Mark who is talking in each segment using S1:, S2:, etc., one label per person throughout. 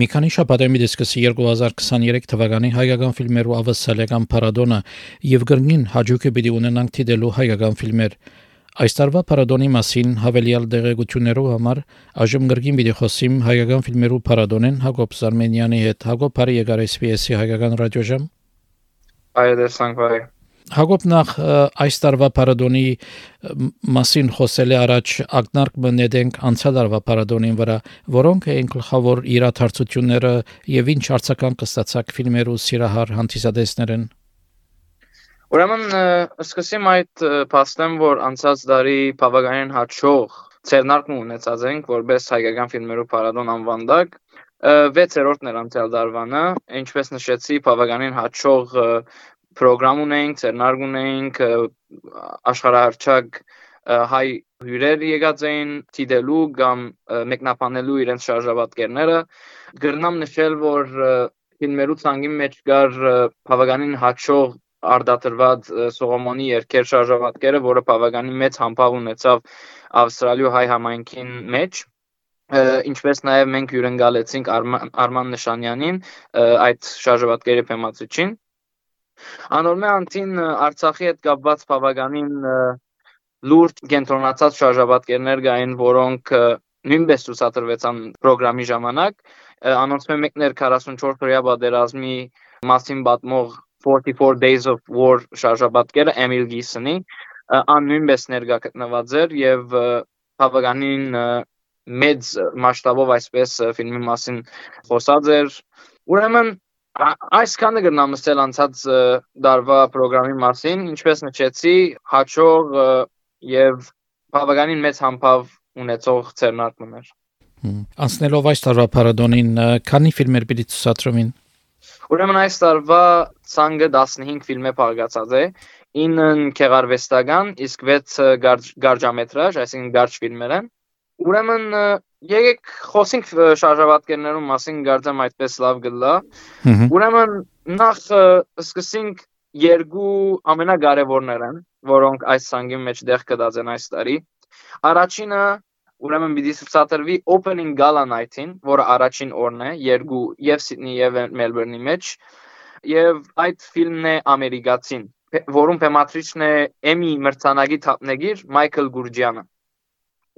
S1: Մի քանի շաբաթ եմ դիսկսի 2023 թվականի հայկական ֆիլմերու ավասալական փառատոնը եւ գրնին հաջողը պիտի ունենանք դիտելու հայկական ֆիլմեր։ Այս տարվա փառատոնի մասին հավելյալ դեղեցություններով համար այժմ գրքին պիտի խոսիմ հայկական ֆիլմերու փառատոնեն Հակոբ Զարմենյանի հետ։ Հակոբ բարի եկար SPS-ի հայկական ռադիոժամ։
S2: Այո, դեսանք բարի։
S1: Հակոբ նախ այս տարվա պարադոնի մասին խոսել է առաջ ակնարկ մնեդենք անցյալ տարվա պարադոնին վրա, որոնք էին գլխավոր իրադարձությունները եւ ինչ արցական կստացակ ֆիլմեր ու սիրահար հանդիսադեսներն։
S2: Ուրեմն սկսեմ այդ փաստեմ, որ անցած տարի բավականին հաճող ցերնարկն ունեցած ենք որպես հայկական ֆիլմերու պարադոն անվանդակ 6-րդն էր անցյալ դարվանը, ինչպես նշեցի, բավականին հաճող պրոգրամ ունեինք, ցերնարգ ունեինք, աշխարհահռչակ հայ հյուրեր եկած էին դիտելու կամ մեկնաբանելու իրենց շարժաբատկերները գրնամ նշել որ ֆիլմերու ցանգի մեջ կար բավականին հաջող արդատրված Սողոմոնի երկեր շարժաբատկերը, որը բավականին մեծ համբավ ունեցավ Ավստրալիա հայ համայնքին մեջ ինչպես նաև մենք հյուրընկալեցինք Արման Նշանյանին այդ շարժաբատկերի բեմացուցին Անորմե անտին Արցախի հետ կապված բավականին լուրջ կենտրոնացած շարժաբատկերներ կային, որոնք նույնպես ցուցադրվեցան ծրագրամի ժամանակ։ Անոնցմե մեկն էր 44 օրյա պատերազմի մասին պատմող 44 Days of War շարժաբատկերը Էմիլ Գիսոնի ան նույնպես ներկա գտնված էր եւ բավականին մեծ մասշտաբով այսպես ֆիլմի մասին խոսած էր։ Ուրեմն Այսքանը գնամ ստել անցած դարվա ծրագրամի մասին, ինչպես նշեցի, հաջող եւ բավականին մեծ համբավ ունեցող ցերնակում էր։
S1: Անցնելով այս տարվա փառատոնին, քանի ֆիլմեր պիտի ցուցադրվին։
S2: Ուրեմն այս տարվա ցանգը 15 ֆիլմ է բաղկացած է, 9-ն քեղարվեստական, իսկ 6 գարժամետրաժ, այսինքն գարժ ֆիլմեր են։ Ուրեմն եկեք խոսենք շարժաբատկերներու մասին, գարձեմ այդպես լավ գլա։ Ուրեմն նախ սկսենք երկու ամենակարևորներն, որոնք այս սանգի մեջ դեղ կդած են այս տարի։ Առաջինը ուրեմն պիտի ցուցադրվի Opening Gala Night-ին, որը առաջին օրն է, երկու եւ Սիդնի եւ Մելբուրնի մեջ, եւ այդ ֆիլմն է ամերիկացին, որում բեմադրիչն է Emmy մրցանակի թափնեգիր Մայքլ Գուրջյանը։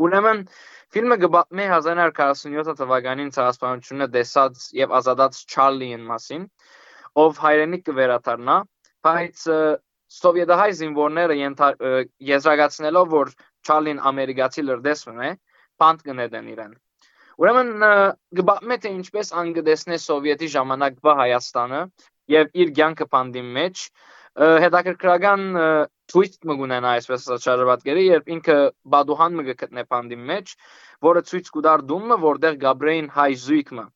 S2: Ուրեմն Ֆիլմը գբատմի 1947 թվականին ցեղասպանությունը դեսած եւ ազատած Չարլիին մասին, ով հայրենիք կվերաթարնա, բայց սովետահայ զինվորները եզրակացնելով, որ Չարլին ամերիկացի լրդեսն է, բանտ կնետեն իրեն։ Ուրեմն գբատմի թե ինչպես անգդեսնե սովետի ժամանակվա Հայաստանը եւ իր ցանկը բանդի մեջ հետաքրքրական twist մը գունենա այսպես շարժաբատկերի, երբ ինքը բադուհան մը գտնե բանդի մեջ, որը ցույց կուդար դումը, որտեղ Գաբրեին հայ զույգը։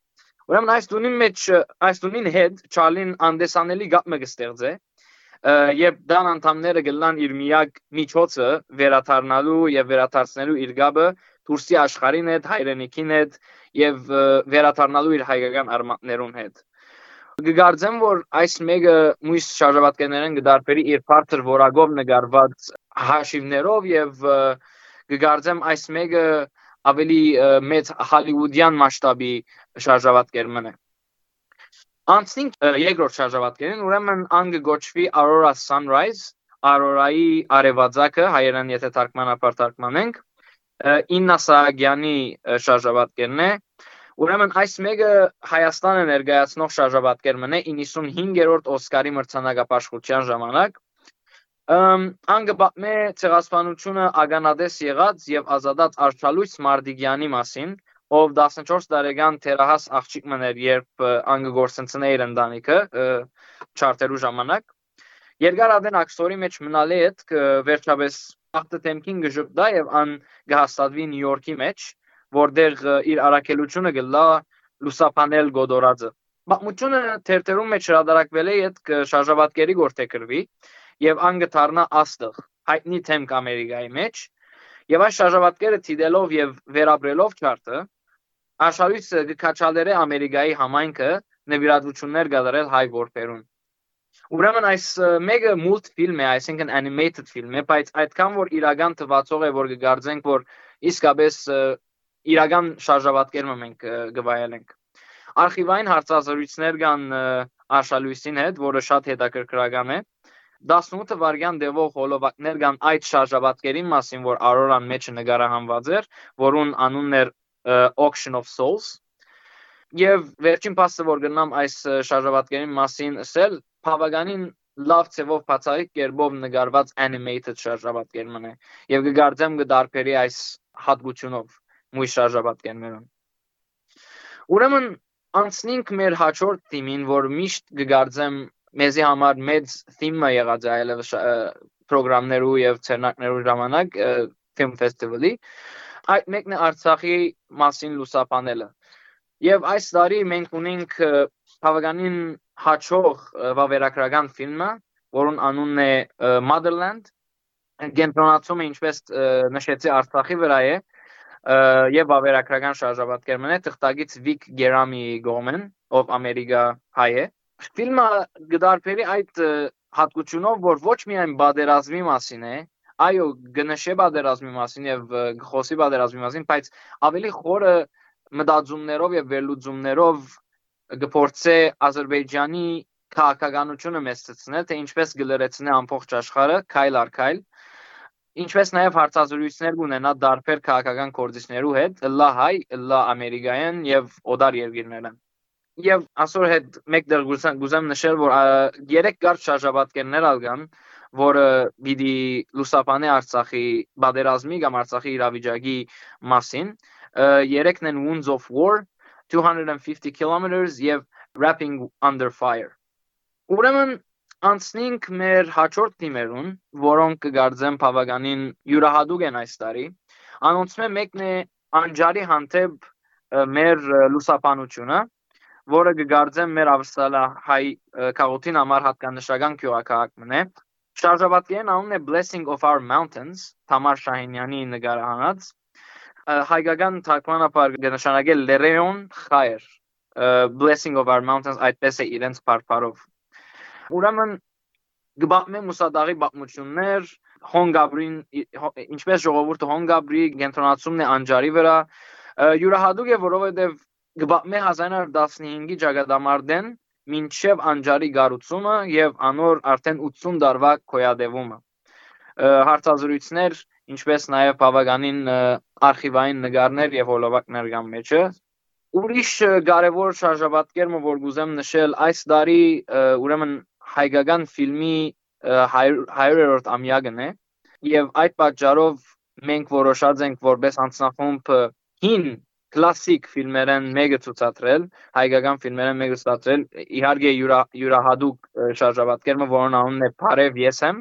S2: Ուրեմն այս դունի մեջ այս դունին հետ Չարլին անդեսանելի գապ մը կստեղծե, երբ դան անդամները գլան իր միակ միջոցը վերաթարնալու եւ վերաթարցնելու իր գաբը դուրսի աշխարհին հետ, հայրենիքին հետ եւ վերաթարնալու իր հայկական արմատներուն հետ։ Գգարձեմ որ այս մեկը մույս շարժաբատկերներն գդարբերի իր բարձր որակով նկարված հաշիվներով եւ գգարձեմ այս մեկը ավելի մեծ հոլիվուդյան մասշտաբի շարժաբատկեր մնա։ Անցնենք երկրորդ շարժաբատկերին, ուրեմն անգը գոչվի Aurora Sunrise, Aurora-ի արևածագը հայերեն եթե թարգմանապար թարգմանենք, Իննա Սահակյանի շարժաբատկերն է, Ուրեմն այս մեկը Հայաստանը ներկայացնող շարժաբատկեր մնե 95-րդ Օսկարի մրցանակապաշխության ժամանակ անգը պատմե ցեղասպանությունը ագանադես եղած եւ ազատած Արչալույս Մարդիգյանի մասին, ով 14 տարեկան թերահաս աղջիկ մներ, երբ անգը գործընծնե իր ընտանիքը չարտերու ժամանակ։ Երկար ադեն ակստորի մեջ մնալի հետ վերջապես ախտը թեմքին գժուկդա եւ ան գահստատվի Նյու Յորքի մեջ որտեղ իր առաքելությունը գլա լուսապանել գոդորածը։ Մամուճունը թերթերում մեջ հրադարակվել է այդ շարժաբատկերի գործեքրվի եւ անգը դառնա աստղ հայտնի թեմք ամերիկայի մեջ եւ այս շարժաբատկերը ցիդելով եւ վերաբրելով չարտը աշխարհից գկաչալերը ամերիկայի համայնքը նվիրատվություններ գդարել հայ որբերուն Ուրեմն այս մեկը մուլտֆիլմ է, այսինքն animated ֆիլմ է, բայց այդքան որ իրական թվացող է, որ կգարձենք, որ իսկապես իրական շարժաբատկերում մենք գվայել ենք։ Արխիվային հարցազրույցներ կան Արշալույսին հետ, որը շատ հետաքրքրական է։ 18 վայրկյան դեպող հոլովակներ կան այդ շարժաբատկերի մասին, որ Aurora-ն մեջը նկարահանված էր, որուն անունն էր Auction of Souls։ Եվ վերջին փաստը, որ գտնամ այս շարժաբատկերի մասին ասել, բավականին լավ ցևով բացառիկ կերպով նկարված animated շարժաբատկերն է եւ կգարձեմ կդարբերի այս հատկությունով մույս շարժաբատկերներն Ուրեմն անցնենք մեր հաջորդ թիմին, որ միշտ կգարձեմ մեզի համար մեծ թիմը եղած է այլևս ծրագրերու եւ ցերնակներու ժամանակ film festival-ի այդ մեկն է Արցախի մասին լուսապանելը եւ այս տարի մենք ունենք բավականին հաջող վավերագրական ֆիլմը որոնց անունն է Motherland կենտրոնացում է ինչպես նշեցի Արցախի վրա է եւ վավերագրական շարժաբատկերման է թղթագից Վիկ Գերամի Գոմեն, ով Ամերիկա հայ է։ Ֆիլմը գդարբերի այդ հատկությունով, որ ոչ միայն բادرազմի մասին է, այո, գնշե բادرազմի մասին եւ գխոսի բادرազմի մասին, բայց ավելի խորը մտածումներով եւ վերլուծումներով գործե Ադրբեջանի քաղաքականությունը մեծացնել, թե ինչպես գլերեցնե ամբողջ աշխարհը, քայլ առ քայլ, ինչպես նաև հարցազրույցներ ունենա դարբեր քաղաքական կորձիչներու հետ՝ լա հայ, լա ամերիկայեն եւ օդար երկիրներն։ Եվ այսօր հետ մեկտեղ գուզեմ նշել, որ երեք կարճ շարժաբատկերներ ալգան, որը պիտի լուսաբանի Արցախի բادرազմի կամ Արցախի իրավիճակի մասին, երեքն են Wounds of War, 250 kilometers եւ Wrapping Under Fire։ Ուրեմն անցնենք մեր հաջորդ թիմերուն, որոնք կգարձեն բավականին յուրահատուկ են այս տարի։ Անոնցմե մեկն է անջարի հանդեպ մեր լուսապանությունը, որը կգարձեն մեր ավստրալիահայ քաղաքին համար հատկանշական քյոակահակմն է։ Շարժաբատկերն անունն է Blessing of Our Mountains, Թամար Շահինյանի նկարահանած հայկական թարգմանապար կնշանակել Լերեոն Խայր Blessing of Our Mountains այդպես է իրենց բարբարով Ուրեմն գբաղմե մուսադաղի բաղմություններ Հոնգաբրին ինչպես ժողովուրդը Հոնգաբրի կենտրոնացումն է անջարի վրա յուրահատուկ է որովհետև գբաղմե 1915-ի ճակատամարտեն մինչև անջարի գառուցումը եւ անոր արդեն 80 տարվա կոյադևումը հարցազրույցներ ինչպես նաև բավականին արխիվային նկարներ եւ հոլովակներ կան մեջը ուրիշ կարևոր շարժաբատկերը որ գուզեմ նշել այս տարի ուրեմն հայկական ֆիլմի 100-րդ ամյակն է եւ այդ պատճառով մենք որոշած ենք որպես անձնախումբ հին կլասիկ ֆիլմերեն մեկը ցուցադրել, հայկական ֆիլմերեն մեկը ցուցադրել, իհարկե յուրա յուրահատուկ շարժաբատկերը, որոնց անունն է Փարև ես եմ,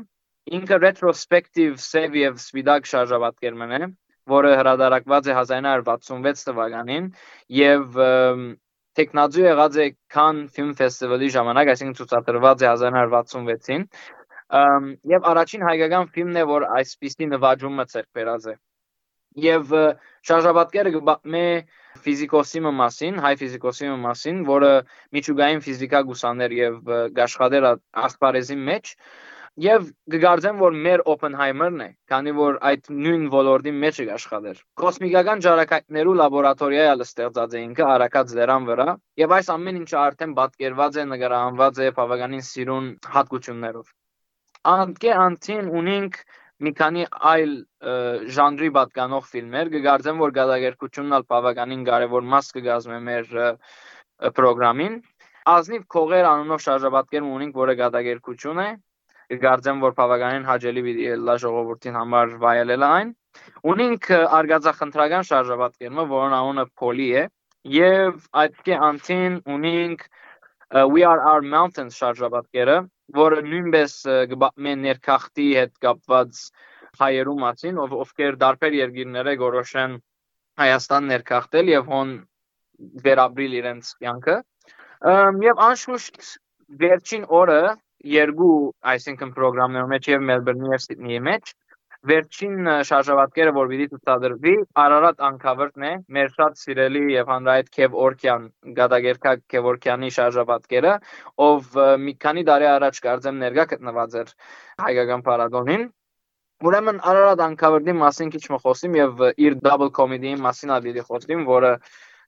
S2: ինքը retrospective save եւ սպիտակ շարժաբատկերն է, որը հրադարակված է 1966 թվականին եւ տեխնազու եղած է Cannes Film Festival-ի ժամանակ, այսինքն ցուցադրված է 1966-ին։ Եվ առաջին հայկական ֆիլմն է, որ այսպիսի նվաճումը ցերկ բերած է։ Եվ շարժաբատկերը գմե ֆիզիկոսի մասին, հայ ֆիզիկոսի մասին, որը միջուկային ֆիզիկա գուսաներ եւ գաշխատեր ասպարեզի մեջ, Եվ կգարձեմ, որ մեր Oppenheimer-ն է, քանի որ այդ նույն ոլորտի մեջ է աշխատել։ Կոսմիկական ջարակայքներու լաբորատորիա է ստեղծած է ինքը արակած դերան վրա, եւ այս ամեն ինչը արդեն պատկերված է, նկարահանված է բավականին սիրուն հատկություններով։ Անկե անտին ունենք մի քանի այլ ժանրի պատկանող ֆիլմեր, կգարձեմ, որ գազագերկությունն ալ բավականին կարևոր մաս կգազմե մեր ծրագրամին։ Ազնիվ քողեր անունով շարժաբատկեր ունենք, որը գազագերկություն է, կգարձեմ, որ բավականին հաջելի պիտի լա ժողովրդին համար վայելել այն։ Ունենք արգածախնդրական շարժաբատկերումը, որն անունը Poly է, եւ այդքի անտին ունենք We are our mountains շարժաբատկերը, որը նույնպես գբամեն ներքախտի հետ կապված հայերու մասին, ով ովքեր դարբեր երկիրները գորոշեն Հայաստան ներքախտել եւ հոն վերաբրիլ իրենց կյանքը։ Եվ անշուշտ վերջին օրը երկու, այսինքն ծրագրամներում մեջ եւ Մելբուրնի եւ Սիդնեի մեջ վերջին շարժաբատկերը, որ պիտի ցուցադրվի, Արարատ Uncovered-ն է, մեր շատ սիրելի եւ հանրայդ Քև Օրքյան, Գադագերկա Քև Օրքյանի շարժաբատկերը, ով մի քանի տարի առաջ կարծեմ ներկա գտնված էր հայկական փառատոնին։ Ուրեմն Արարատ Uncovered-ի մասին քիչ մխոսիմ եւ իր double comedy-ի մասին ալիդի խոսիմ, որը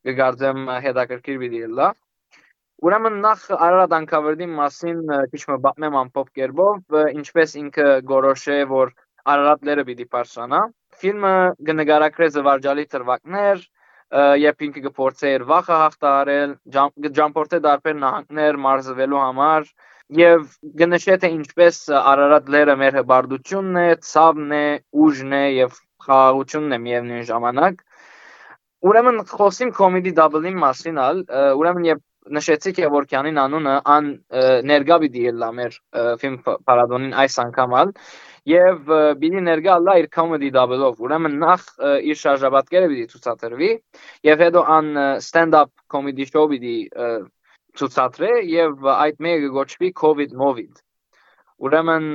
S2: կգարձեմ հետաքրքիր պիտի լա Ուրեմն նախ Արարատ Անկավրդի մասին քիչ մը բացեմ ամփոփ կերպով, ինչպես ինքը գորոշե, որ Արարատները պիտի բարձրանա։ Ֆիլմը կնկարագրե զվարճալի ծրվակներ, երբ ինքը կփորձեր վախը հաղթահարել, ջամփորտե դարբեր նահանգներ մարզվելու համար եւ գնշե թե ինչպես Արարատները մեր հբարդությունն է, ցավն է, ուժն է եւ խաղաղությունն է միևնույն ժամանակ։ Ուրեմն խոսիմ կոմեդի դաբլի մասին, ուրեմն երբ նշեցի Քևորքյանին անունը ան ներգա պիտի ելա մեր ֆիլմ պարադոնին այս անգամալ եւ պիտի ներգա լա իր comedy double-ով ուրեմն նախ իր շարժաբատկերը պիտի ցուցադրվի եւ հետո ան stand-up comedy show պիտի ցուցադրե եւ այդ մեկը գոչվի COVID Movid ուրեմն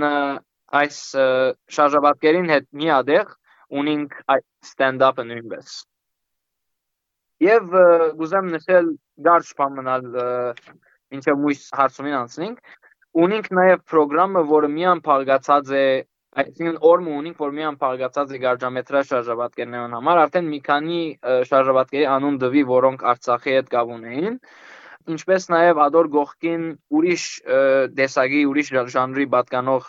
S2: այս շարժաբատկերին հետ միադեղ ունենք stand-up-ը նույնպես Եվ գուզեմ նշել դարջ պամնալ ինչը մույս հարցումին անցնենք, ունենք նաև ծրագրամը, որը միան փալգացած է այսինքն օրը ունենք, որ միան փալգացած է գարջամետրաժ շարժաբատկերներն համար, արդեն մի քանի շարժաբատկերի անուն դվի, որոնք Արցախի հետ կապ ունեին ինչպես նաև ադոր գողքին ուրիշ դեսագի ուրիշ ժանրի պատկանող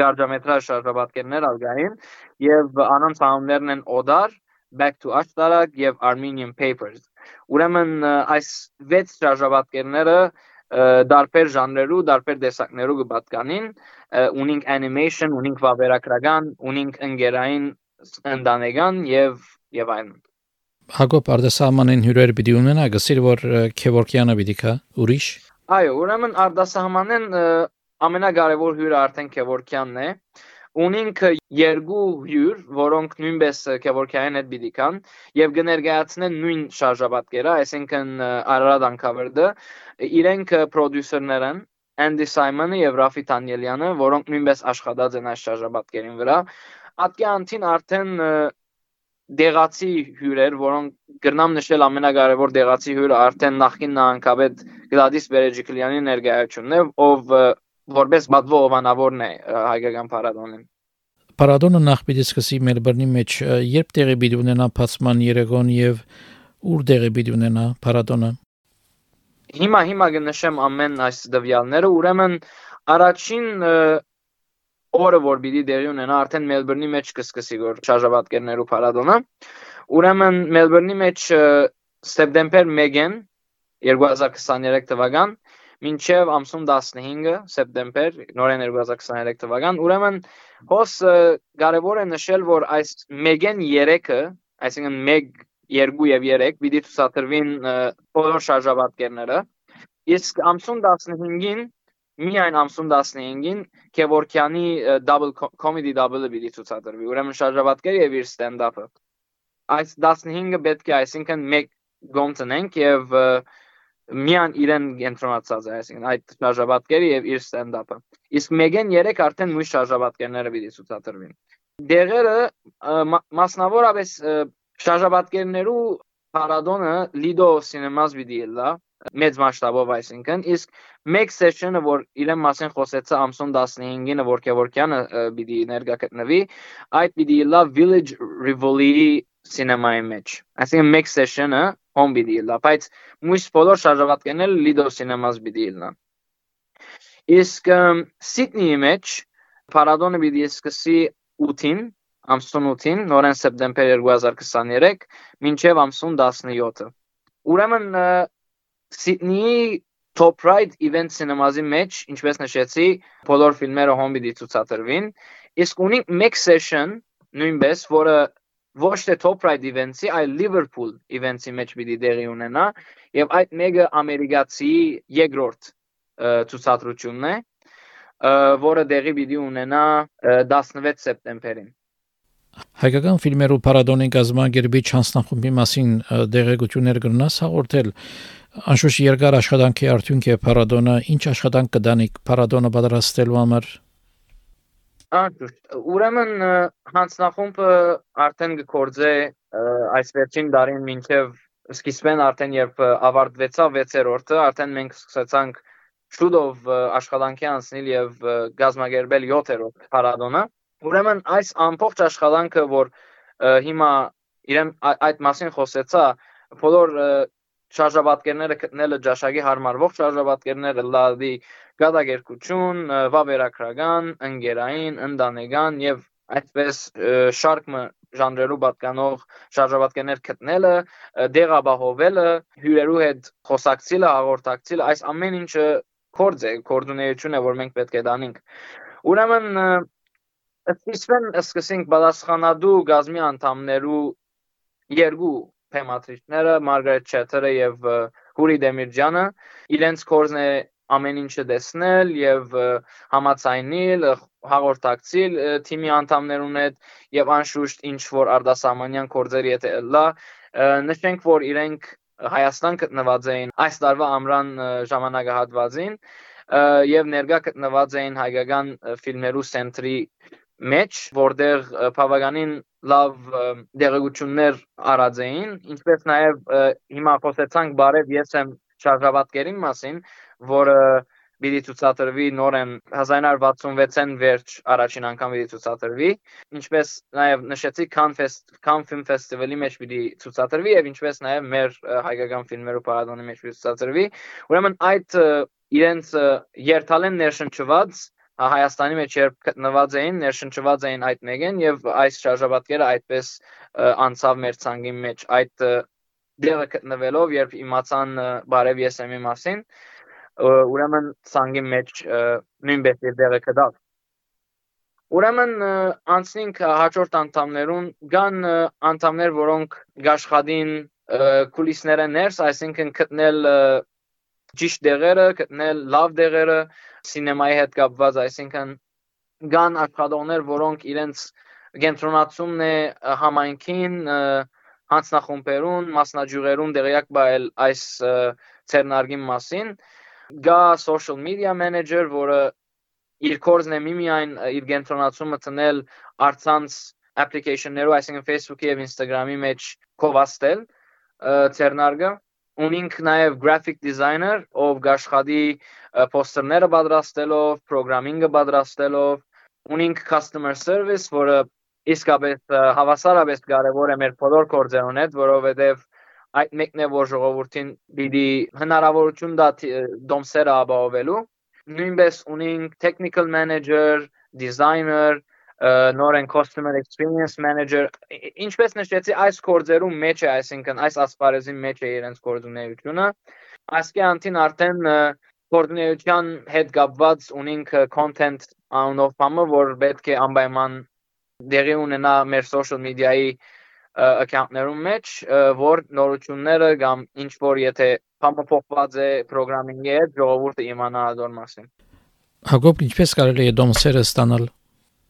S2: գարջամետրաժ շարժաբատկերներ ալգային եւ անոնց անուններն են Օդար, Back to Ashtarak եւ Armenian Papers։ Ուրեմն այս 6 շարժաբատկերները դարբեր ժանրերու, դարբեր տեսակներու կպատկանին, ունենք animation, ունենք վավերագրական, ունենք ընկերային ընդանեկան եւ եւ այլն։
S1: Հակոբ Արտասահմանին հյուրեր պիտի ունենա, գսիր որ Քևորքյանը պիտի կա, ուրիշ։
S2: Այո, ուրեմն Արտասահմանեն ամենակարևոր հյուրը արդեն Քևորքյանն է ունենք երկու հյուր, որոնք նույնպես Քևորքյանի հետ պիտի կան եւ կներկայացնեն նույն շարժաբատկերը, այսինքն Արարատ Uncovered-ը, իրենք պրոդյուսերներ են Andy Simon-ը եւ Rafi Tanelyանը, որոնք նույնպես աշխատած են այս շարժաբատկերին վրա։ Ատկյանտին արդեն դեղացի հյուրեր, որոնք գրնամ նշել ամենակարևոր դեղացի հյուրը արդեն նախին նահանգապետ Գլադիս Բերեջիկլյանի ներկայությունն է, ով որպես բադվո ովանավորն է հայկական փառատոնին։
S1: Փառատոնը նախ պիտի սկսի Մելբուրնի մեջ երբ տեղի պիտի ունենա փացման երեգոն եւ ուր տեղի պիտի ունենա փառատոնը։
S2: Հիմա հիմա կնշեմ ամեն այս դվյալները, ուրեմն առաջին օրը որ պիտի տեղի ունենա արդեն Մելբուրնի մեջ կսկսի որ շարժաբատկերներու փառատոնը։ Ուրեմն Մելբուրնի մեջ սեպտեմբեր 1-ին 2023 թվական մինչև ամսում 15-ը սեպտեմբեր նորեն 2023 թվական ուրեմն հոս կարևոր է նշել որ այս մեգեն 3-ը այսինքն 1 2 եւ 3 պիտի ցուցադրվին բոլոր շարժաբատկերները իսկ ամսում 15-ին միայն ամսում 15-ին Քևորքյանի double comedy double-ը պիտի ցուցադրվի ուրեմն շարժաբատկերը եւ իր stand-up-ը այս 15-ը պետք է այսինքն 1 գոմ տնենք եւ և միան իրեն կենտրոնացած է, այսինքն այդ շարժաբատկերը եւ իր ստենդափը։ Իսկ մեգեն 3 արդեն նույն շարժաբատկերները պիտի ցուցադրվին։ Դեղերը մասնավորապես շարժաբատկերներու Paradona Lido Cinemas լա մեծ մասշտաբով այսինքն իսկ մեկ session-ը որ իրեն մասին խոսեցա ամսոն 15-ին որքեվորքյանը պիտի ներկա գտնվի այդ պիտի լա Village Rivoli cinema-ի մեջ այսինքն մեկ session-ը հոմ պիտի լա, բայց մույս բոլոր շարժաբատկերն էլ Lido Cinemas պիտի լան։ Իսկ Սիդնեի մեջ Փարադոնը պիտի սկսի 8-ին, ամսուն 8-ին, նորեն սեպտեմբեր 2023, մինչև ամսուն 17-ը։ Ուրեմն Սիդնեի Top Ride Event Cinemas-ի մեջ, ինչպես նշեցի, բոլոր ֆիլմերը հոմ պիտի ցուցադրվին, իսկ ունենք մեկ session նույնպես, որը ոչ թե Top Pride event-ի, այլ Liverpool event-ի մեջ պիտի դեղի ունենա եւ այդ մեկը ամերիկացի երկրորդ ցուցադրությունն է, որը դեղի պիտի ունենա 16 սեպտեմբերին։
S1: Հայկական ֆիլմերու պարադոնի գազագերբի չանցնախումբի մասին դեղեցություններ կգնաս հաղորդել. Անշուշտ երկար աշխատանքի արդյունք է պարադոնը ինչ աշխատանք կդանիք պարադոնը պատրաստելու համար
S2: Անշուշտ, ուրեմն հանձնախումբը արդեն գործե այս վերջին դարին մինչև սկիզբեն արդեն երբ ավարտվեցավ 6-րդը, արդեն մենք սկսեցանք շուտով աշխատանքի անցնել եւ գազմագերբել 7-րդ փառատոնը։ Ուրեմն այս ամբողջ աշխատանքը, որ հիմա իրեն այդ մասին խոսեցա, բոլոր շարժաբատկերները գտնելը ճաշակի հարմարվող շարժաբատկերները լավի գադագերկություն, վավերագրական, ընկերային, ընտանեկան եւ այսպես շարքը ժանրերու պատկանող շարժաբատկերներ գտնելը, դեղաբահովելը, հյուրերու հետ խոսակցելը, հաղորդակցելը, այս ամեն ինչը կորձ է, կորձունեություն է, որ մենք պետք է դանենք։ Ուրեմն Սկսվեն սկսենք պատասխանադու գազմի անդամներու երկու թեմատրիչները Մարգարետ Չեթերը եւ Հուրի Դեմիրջյանը իրենց կորզն է ամեն ինչը տեսնել եւ համացայնիլ հաղորդակցիլ թիմի անդամներուն հետ եւ անշուշտ ինչ որ արտասահմանյան կորձերի հետ լա նշենք որ իրենք Հայաստան գտնված էին այս տարվա ամռան ժամանակահատվածին եւ ներկա գտնված էին հայկական ֆիլմերու սենտրի մեջ, որտեղ բավականին լավ դեղեցություններ արած էին, ինչպես նաև հիմա խոսեցանք բարև ես եմ շարժաբատկերին մասին, որը պիտի ցուցադրվի նորեն 1966-ին վերջ առաջին անգամ պիտի ցուցադրվի ինչպես նաև նշեցի Cannes Fest Cannes Film Festival-ի մեջ պիտի ցուցադրվի եւ ինչպես նաև մեր հայկական ֆիլմերու պարադոնի մեջ պիտի ցուցադրվի ուրեմն այդ իրենց երթալեն ներշնչված Հայաստանի մեջ երբ գտնված էին, ներշնչված էին այդ մեկեն եւ այս շարժաբատկերը այդպես անցավ մեր ցանգի մեջ այդ դերը գտնվելով, երբ իմացան բարև եսեմի մասին, ուրեմն ցանգի մեջ նույնպես իր դերը կդավ։ Ուրեմն անցնենք հաջորդ անդամներուն, կան անդամներ, որոնք գաշխատին կուլիսները ներս, այսինքն գտնել ճիշտ դեղերը, գտնել լավ դեղերը, սինեմայի հետ կապված, այսինքն կան աշխատողներ, որոնք իրենց կենտրոնացումն է համայնքին հանցնախումբերուն, մասնաճյուղերուն դեղյակ բայել այս ցերնարգի մասին։ Գա social media manager, որը իր կորզն է միմիայն իր կենտրոնացումը տնել արցանց application-ներով, այսինքն Facebook-ի եւ Instagram-ի մեջ կովաստել ցերնարգը ունենք նաև graphic designer, ով գաշխատի poster-ները պատրաստելով, programming-ը պատրաստելով, ունենք customer service, որը իսկապես հավասարապես կարևոր է մեր բոլոր գործերուն հետ, որովհետև այդ մեկն է, որ ժողովրդին պիտի հնարավորություն դա դոմսերը ապահովելու։ Նույնպես ունենք technical manager, designer, նորեն customer experience manager ինչպես նշեցի այս կորձերում մեջ է այսինքն այս ասպարեզի մեջ է իրենց կորձունեությունը այսքի անտին արդեն կորձունեության հետ կապված ունենք content անունով բամը որ պետք է անպայման դեղի ունենա մեր social media-ի account-ներում մեջ, որ նորությունները կամ ինչ որ եթե բամը փոխված է programming-ի հետ, ժողովուրդը իմանա դոր մասին։
S1: Հակոբ ինչպես կարելի է դոմսերը ստանալ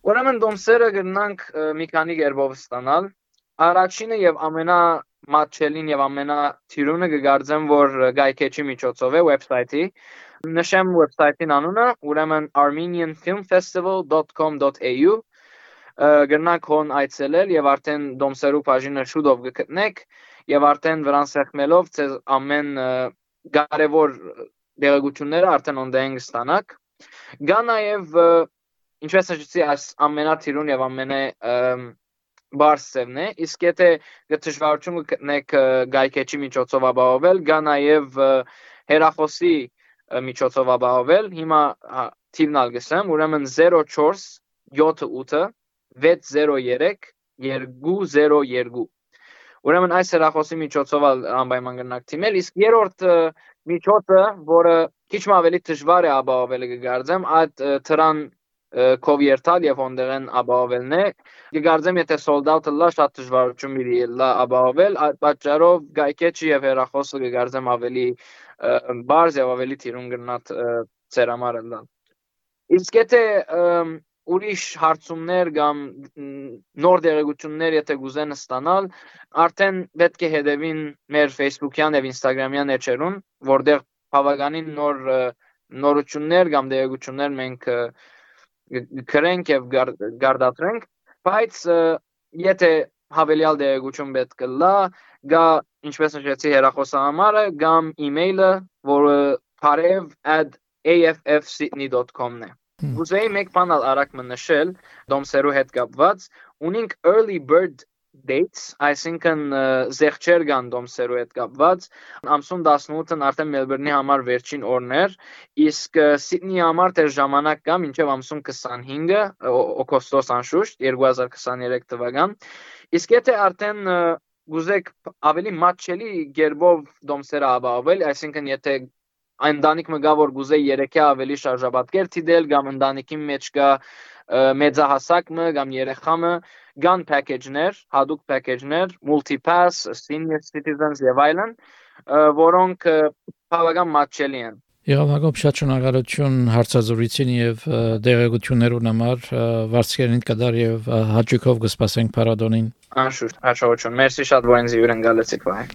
S2: Ուրեմն դոմսերը գտնանք մի քանի կերպով ստանալ։ Առաջինը եւ ամենա մատչելին եւ ամենա թիրունը կգարձեմ, որ գայքեչի միջոցով է վեբսայթի։ Նշեմ վեբսայթին անունը, ուրեմն armenianfilmfestival.com.au գտնանք հոն այցելել եւ արդեն դոմսերու բաժինը շուտով կգտնեք եւ արդեն վրան սեղմելով ցեզ ամեն կարևոր դերակցությունները արդեն on-the-end ստանաք։ Գա նաեւ ինչպես ասեցի, այս ամենաթիրուն եւ ամենե բարսևն է, իսկ եթե դժվարություն կգտնեք գայքեչի միջոցով ապահովել, գա նաեւ հերախոսի միջոցով ապահովել, հիմա թիվն ալգսեմ, ուրեմն 04 78 603 202 Ուրեմն այս հեռախոսի միջոցով անպայման գնանք թիմել, իսկ երրորդ միջոցը, որը քիչ ավելի դժվար է ապահովել, կգարձեմ, այդ թրան կով երթալ եւ ոնդերեն ապահովելն է գարձեմ եթե sold out-ը լա շատ դժվարություն մի լա ապահովել այդ պատճառով գայքեչի եւ հերախոսը գարձեմ ավելի բարձ եւ ավելի թիրուն գնաց ծերամարը լա իսկ եթե ուրիշ հարցումներ կամ նոր դերեկություններ եթե գուզեն ստանալ, արդեն պետք է հետևին մեր Facebook-յան եւ Instagram-յան էջերուն, որտեղ բավականին նոր նորություններ կամ դերեկություններ մենք գրենք եւ գարդատրենք, բայց եթե հավելյալ դերակցություն պետք է լա, գա ինչպես նշեցի հեռախոսահամարը կամ email-ը, որը parev@affsydney.com-ն է։ Ուզեի մեկ բան արագ մնշել դոմսերու հետ կապված, ունենք early bird dates, այսինքն զեղչեր կան դոմսերու հետ կապված։ Ամսուն 18-ն արդեն Մելբուրնի համար վերջին օրն էր, իսկ Սիդնեի համար դեռ ժամանակ կա մինչև ամսուն 25-ը օգոստոս անշուշտ 2023 թվական։ Իսկ եթե արդեն գուզեք ավելի մատչելի գերբով դոմսերը ապահովել, այսինքն եթե ընտանիք մը գա որ գուզե 3-ը ավելի շարժաբատկեր դիդել կամ ընտանիքի մեջ կա մեծահասակ մը կամ երեխա մը կան package-ներ, հadoop package-ներ, multi-pass, senior citizens եւ այլն, որոնք բավական մատչելի են։
S1: Եղավ Հակոբ շատ շնորհակալություն հարցազրույցին եւ դերակցություններուն համար վարձկերին կդար եւ հաջողով կսպասենք Փարադոնին
S2: Անշուշտ հաջողություն Մերսի շատ որ ինձ յուրեն գալեցիք վայ